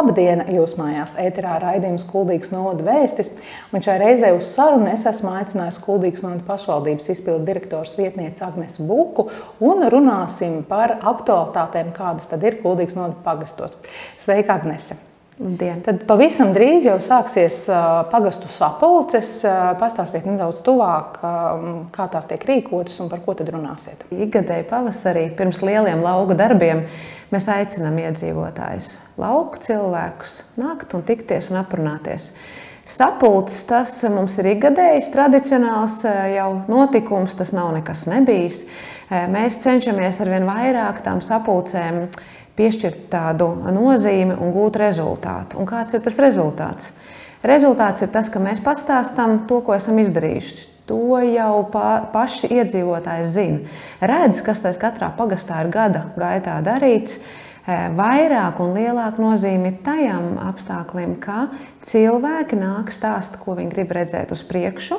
Labdien! Jūs mājās ēterā raidījums Kuldīgas novada vēstis. Un šai reizē uz sarunu es esmu aicinājusi Kuldīgas novada pašvaldības izpildu direktors vietnieci Agnesu Buku un runāsim par aktualitātēm, kādas tad ir Kuldīgas novada pagastos. Sveika, Agnese! Labdien. Tad pavisam drīz jau sāksies pagastu sapulces. Pastāstiet nedaudz tuvāk, kā tās tiek rīkotas un par ko tad runāsiet. Ikgadēji pavasarī pirms lieliem lauka darbiem mēs aicinām iedzīvotājus, lauku cilvēkus, nākt un tikties un aprunāties. Sapulcs tas mums ir ikgadējs, tradicionāls jau notikums, tas nav nekas nebijis. Mēs cenšamies arvien vairāk tām sapulcēm piešķirt tādu nozīmi un gūt rezultātu. Un kāds ir tas rezultāts? Rezultāts ir tas, ka mēs pastāstām to, ko esam izdarījuši. To jau pa, paši iedzīvotāji zina. Redz, kas tas katrā pagastā ir gada gaitā darīts. E, vairāk un lielāka nozīme tajam apstākļiem, ka cilvēki nāk stāst, ko viņi grib redzēt uz priekšu,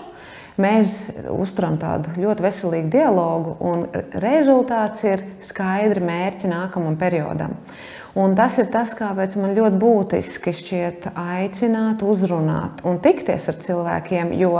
Mēs uzturam tādu ļoti veselīgu dialogu, un rezultāts ir skaidri mērķi nākamajam periodam. Un tas ir tas, kāpēc man ļoti būtiski šķiet aicināt, uzrunāt un tikties ar cilvēkiem, jo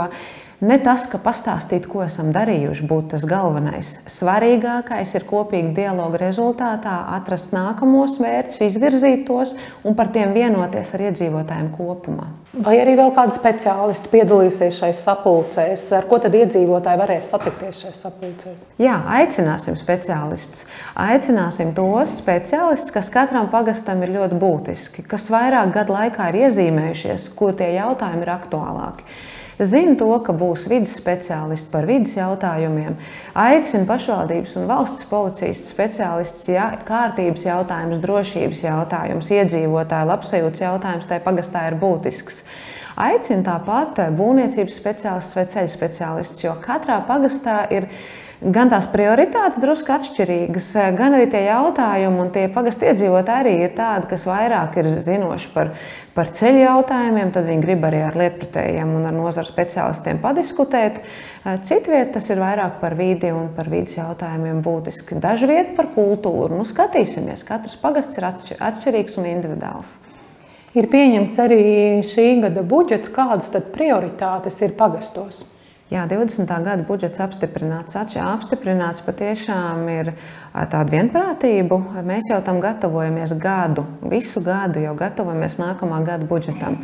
Ne tas, ka pastāstīt, ko esam darījuši, būtu tas galvenais. Svarīgākais ir kopīgi dialoga rezultātā atrast nākamos mērķus, izvirzīt tos un par tiem vienoties ar iedzīvotājiem kopumā. Vai arī vēl kādi speciālisti piedalīsies šajās sapulcēs? Ar ko tad iedzīvotāji varēs satikties šajās sapulcēs? Jā, aicināsim speciālistus. Aicināsim tos speciālistus, kas katram pagastam ir ļoti būtiski, kas vairāk gadu laikā ir iezīmējušies, kur tie jautājumi ir aktuālāki. Zinu to, ka būs vidas speciālisti par vidas jautājumiem. Aicinu pašvaldības un valsts policijas speciālistus, ja kārtības jautājums, drošības jautājums, iedzīvotāju labsajūtas jautājums tajā pagastā ir būtisks. Aicinu tāpat būvniecības speciālistus vai ceļu speciālistus, jo katrā pagastā ir ielikās gan tās prioritātes drusku atšķirīgas, gan arī tie jautājumi un tie pagastu iedzīvotāji arī ir tādi, kas vairāk ir zinoši par, par ceļu jautājumiem, tad viņi grib arī ar lietpratējiem un ar nozaru speciālistiem padiskutēt. Citviet tas ir vairāk par vidi un par vidas jautājumiem būtiski. Dažviet par kultūru. Nu, skatīsimies, katrs pagasts ir atšķirīgs un individuāls. Ir pieņemts arī šī gada budžets. Kādas tad prioritātes ir pagastos? Jā, 20. gada budžets apstiprināts. Apstiprināts patiešām ir tāda vienprātība. Mēs jau tam gatavojamies gadu, visu gadu jau gatavojamies nākamā gada budžetam.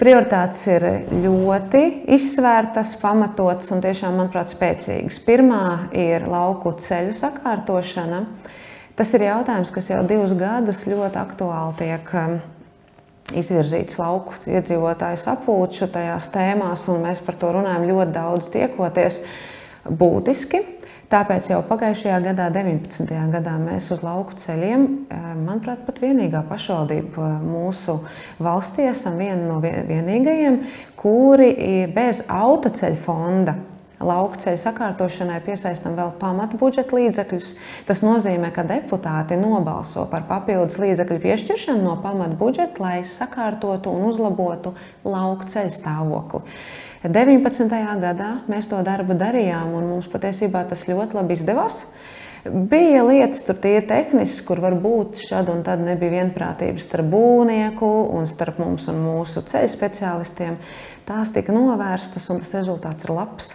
Prioritātes ir ļoti izsvērtas, pamatotas un tiešām, manuprāt, spēcīgas. Pirmā ir lauku ceļu sakārtošana. Tas ir jautājums, kas jau divus gadus ļoti aktuāli tiek izvirzīts lauku iedzīvotāju sapulču tajās tēmās, un mēs par to runājam ļoti daudz tiekoties. Būtiski. Tāpēc jau pagājušajā gadā, 19. gadā, mēs uz lauku ceļiem, eh, manuprāt, pat vienīgā pašvaldība mūsu valstī esam viena no vienīgajiem, kuri bez autoceļu fonda Lauka ceļu sakārtošanai piesaistam vēl pamatu budžeta līdzekļus. Tas nozīmē, ka deputāti nobalso par papildus līdzekļu piešķiršanu no pamatu budžeta, lai sakārtotu un uzlabotu lauka ceļu stāvokli. 19. gadā mēs to darbu darījām, un mums patiesībā tas ļoti labi izdevās. Bija lietas, tur tie tehniski, kur varbūt šad un tad nebija vienprātības starp būvnieku un starp mums un mūsu ceļu speciālistiem. Tās tika novērstas, un tas rezultāts ir labs.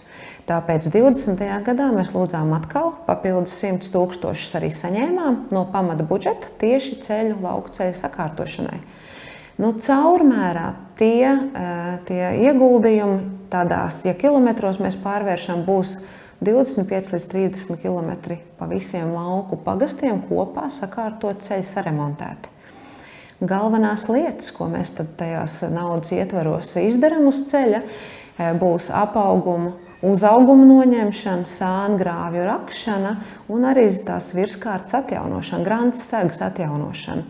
Tāpēc 20. gadā mēs lūdzām atkal papildus 100 tūkstošus arī saņēmām no pamata budžeta tieši ceļu lauku ceļu sakārtošanai. Nu, caurmērā tie, eh, tie ieguldījumi tādās, ja kilometros mēs pārvēršam, būs 25 līdz 30 km pa visiem lauku pagastiem kopā sakārtot ceļu saremontēti. Galvenās lietas, ko mēs tajās naudas ietvaros izdarām uz ceļa, eh, būs apaugumu uzauguma noņemšana, sāngrāvju rakšana un arī tās virskārtas atjaunošana, grāmatas segas atjaunošana.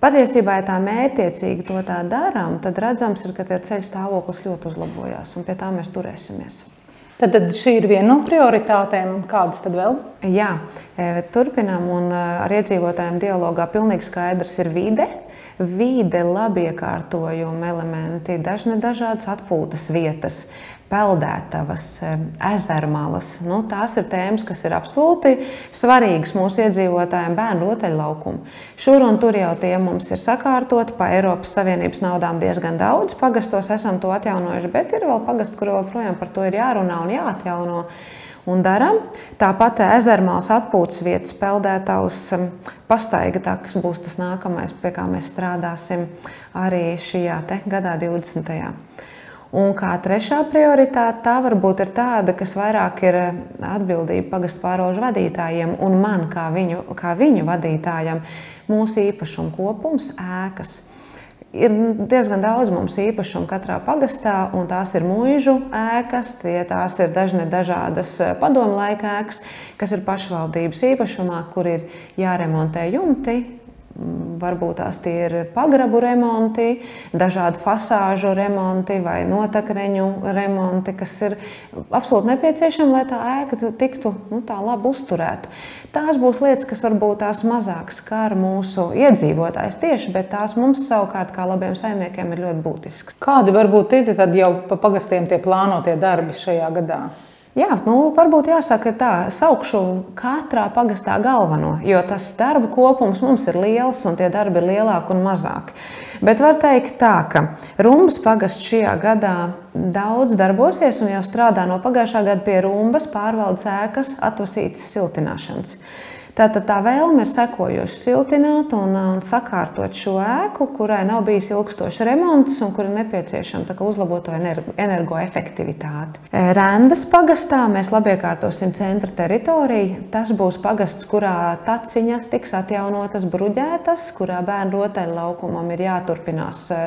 Patiesībā, ja tā mērķiecīgi to tā darām, tad redzams, ir, ka tie ceļu stāvoklis ļoti uzlabojās un pie tā mēs turēsimies. Tad, tad šī ir viena no prioritātēm. Kādas tad vēl? Jā, e, turpinām, un e, ar iedzīvotājiem dialogā pilnīgi skaidrs ir vide. Vide, labi iekārtojuma elementi, dažne dažādas atpūtas vietas, peldētavas, ezermalas. Nu, tās ir tēmas, kas ir absolūti svarīgas mūsu iedzīvotājiem, bērnu rotaļlaukumu. Šur un tur jau tie mums ir sakārtoti pa Eiropas Savienības naudām diezgan daudz. Pagastos esam to atjaunojuši, bet ir vēl pagasti, kur joprojām par to ir jārunā un jāatjauno un darām. Tāpat ezermāls atpūtas vietas, peldētājs, pastaiga takas būs tas nākamais, pie kā mēs strādāsim arī šajā gadā, 20. Un kā trešā prioritāte, tā varbūt ir tāda, kas vairāk ir atbildība pagastu pārožu vadītājiem un man kā viņu, kā viņu vadītājam, mūsu īpašumu kopums, ēkas. Ir diezgan daudz mums īpašumu katrā pagastā, un tās ir mūžu ēkas, tie, tās ir dažne dažādas eh, padomu laika ēkas, kas ir pašvaldības īpašumā, kur ir jāremontē jumti, Varbūt tās ir pagrabu remonti, dažādi fasāžu remonti vai notekreņu remonti, kas ir absolūti nepieciešami, lai tā ēka tiktu nu, tā labi uzturēta. Tās būs lietas, kas varbūt tās mazāk skar mūsu iedzīvotājs tieši, bet tās mums savukārt kā labiem saimniekiem ir ļoti būtiskas. Kādi varbūt ir jau pa pagastiem tie plānotie darbi šajā gadā? Jā, nu, varbūt jāsaka tā, saukšu katrā pagastā galveno, jo tas darba kopums mums ir liels un tie darbi ir lielāki un mazāki. Bet var teikt tā, ka Rumbas pagasts šajā gadā daudz darbosies un jau strādā no pagājušā gada pie Rumbas pārvaldes ēkas atvasītas siltināšanas. Tātad tā vēlme ir sekojoši siltināt un, un sakārtot šo ēku, kurai nav bijis ilgstošs remonts un kur ir nepieciešama uzlabota energoefektivitāte. E, Rēndas pagastā mēs labiekārtosim centra teritoriju. Tas būs pagasts, kurā taciņas tiks atjaunotas, bruģētas, kurā bērnu rotaļlaukumam ir jāturpinās e,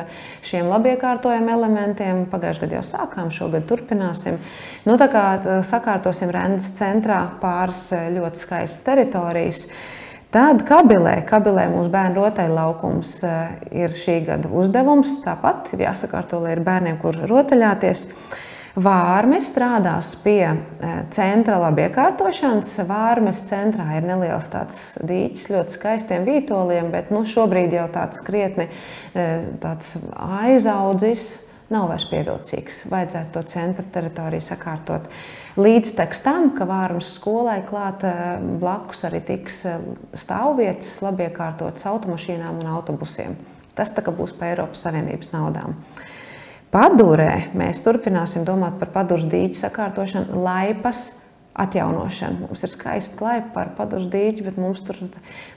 šiem labiekārtojumiem elementiem. Pagājušajā gadā jau sākām, šogad turpināsim. Nu, tā kā e, sakārtosim Rēndas centrā pāris ļoti skaistas teritorijas teritorijas. Tad kabilē, kabilē mūsu bērnu rotaļlaukums eh, ir šī gada uzdevums. Tāpat ir jāsakārto, lai ir bērniem, kur rotaļāties. Vārmes strādās pie eh, centra labiekārtošanas. Vārmes centrā ir neliels tāds dīķis, ļoti skaistiem vītoliem, bet nu, šobrīd jau tāds krietni eh, tāds aizaudzis nav vairs pievilcīgs. Vajadzētu to centra teritoriju sakārtot. Līdz tam, ka Vārmas skolai klāt eh, blakus arī tiks eh, stāvvietas, labi iekārtotas automašīnām un autobusiem. Tas būs pa Eiropas Savienības naudām. Padurē mēs turpināsim domāt par padurs dīķu sakārtošanu, laipas atjaunošanu. Mums ir skaisti klaipi par padošu dīķi, bet mums tur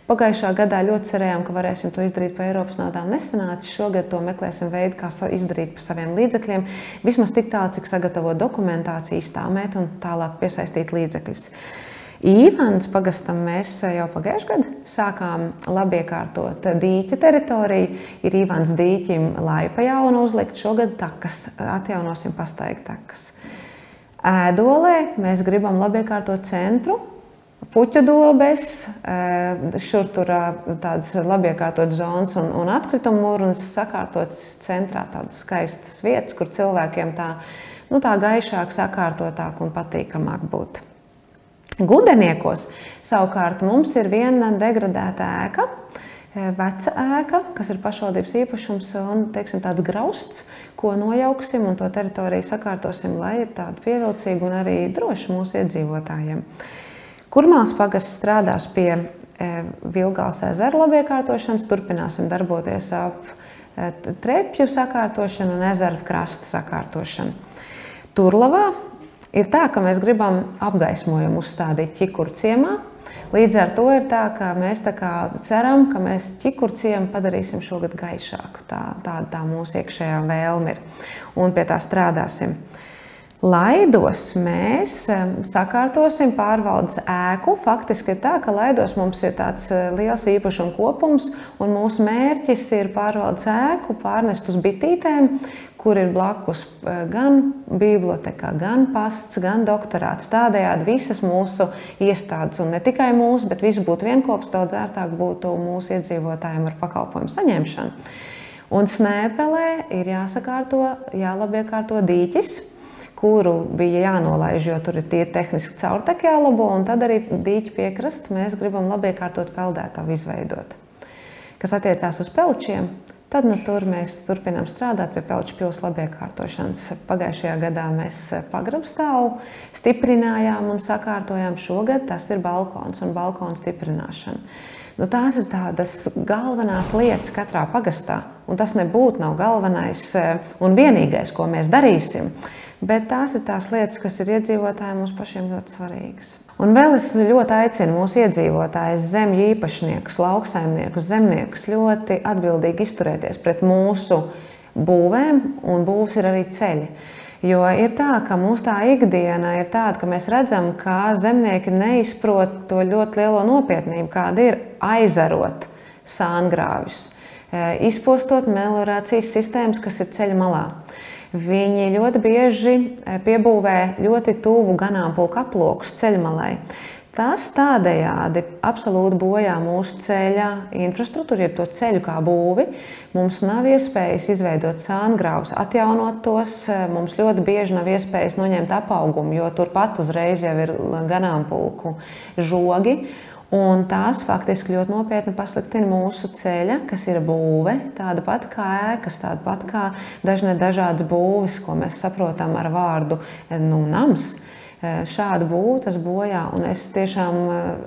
pagājušā gadā ļoti cerējām, ka varēsim to izdarīt pa Eiropas naudām. Nesanāca. Šogad to meklēsim veidu, kā izdarīt pa saviem līdzekļiem. Vismaz tik tālu, cik sagatavot dokumentāciju, iztāmēt un tālāk piesaistīt līdzekļus. Īvāns pagastam mēs jau pagājušajā gadā sākām labi iekārtot dīķa teritoriju. Ir Īvāns dīķim laipa jaunu uzlikt, šogad takas atjaunosim pastaigtakas. Ēdolē mēs gribam labi iekārtot centru, puķu dobes, šur tur tādas labi iekārtotas zonas un, un atkritumu mūrus, sakārtotas centrā tādas skaistas vietas, kur cilvēkiem tā, nu, tā gaišāk, sakārtotāk un patīkamāk būt. Gudeniekos savukārt mums ir viena degradēta ēka, veca ēka, kas ir pašvaldības īpašums un teiksim, tāds grausts, ko nojauksim un to teritoriju sakārtosim, lai ir tāda pievilcīga un arī droša mūsu iedzīvotājiem. Kurmāls pagasts strādās pie Vilgāls ezera labiekārtošanas, turpināsim darboties ap trepju sakārtošanu un ezera krasta sakārtošanu. Turlavā ir tā, ka mēs gribam apgaismojumu uzstādīt ķikuru ciemā, Līdz ar to ir tā, ka mēs tā ceram, ka mēs ķikurciem padarīsim šogad gaišāku. Tā, tā, tā mūsu iekšējā vēlme ir un pie tā strādāsim. Laidos mēs sakārtosim pārvaldes ēku. Faktiski ir tā, ka Laidos mums ir tāds eh, liels īpašuma kopums, un mūsu mērķis ir pārvaldes ēku pārnest uz bitītēm, kur ir blakus eh, gan biblioteka, gan pasts, gan doktorāts. Tādējādi visas mūsu iestādes, un ne tikai mūsu, bet viss būtu vienkops, daudz ērtāk būtu mūsu iedzīvotājiem ar pakalpojumu saņemšanu. Un Snēpelē ir jāsakārto, jālabiekārto dīķis kuru bija jānolaiž, jo tur ir tīri tehniski caurtek jālabo, un tad arī dīķi piekrast mēs gribam labi iekārtot peldētavu izveidot. Kas attiecās uz pelčiem, Tad nu, tur mēs turpinām strādāt pie Pelču pilsētas labiekārtošanas. Pagājušajā gadā mēs pagrabstāvu stiprinājām un sakārtojām. Šogad tas ir balkons un balkona stiprināšana. Nu, tās ir tādas galvenās lietas katrā pagastā. Un tas nebūtu nav galvenais eh, un vienīgais, ko mēs darīsim. Bet tās ir tās lietas, kas ir iedzīvotājiem mums pašiem ļoti svarīgas. Un vēl es ļoti aicinu mūsu iedzīvotājus, zemju īpašniekus, lauksaimniekus, zemniekus ļoti atbildīgi izturēties pret mūsu būvēm, un būvs ir arī ceļi. Jo ir tā, ka mūsu tā ikdiena ir tāda, ka mēs redzam, ka zemnieki neizprot to ļoti lielo nopietnību, kāda ir aizarot sāngrāvjus, eh, izpostot meliorācijas sistēmas, kas ir ceļa malā. Viņi ļoti bieži e, piebūvē ļoti tuvu ganāmpulku aplokus ceļmalai. Tas tādējādi absolūti bojā mūsu ceļa infrastruktūru, jeb to ceļu kā būvi. Mums nav iespējas izveidot sāngrāvus, atjaunot tos. E, mums ļoti bieži nav iespējas noņemt apaugumu, jo turpat uzreiz jau ir ganāmpulku žogi. Un tās faktiski ļoti nopietni pasliktina mūsu ceļa, kas ir būve, tāda pati kā ēkas, tāda pati kā dažne dažādas būves, ko mēs saprotam ar vārdu nu, nams. Šādu būvu tas bojā, un es tiešām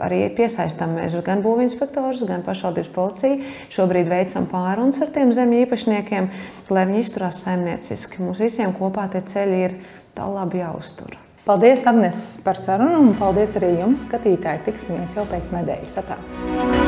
arī piesaistām mēs gan būvinspektorus, gan pašvaldības policiju. Šobrīd veicam pārunas ar tiem zemju īpašniekiem, lai viņi izturās saimnieciski. Mums visiem kopā tie ceļi ir tā labi jāuztur. Paldies, Agnēs, par sarunu, un paldies arī jums, skatītāji. Tiksimies jau pēc nedēļas. Atā.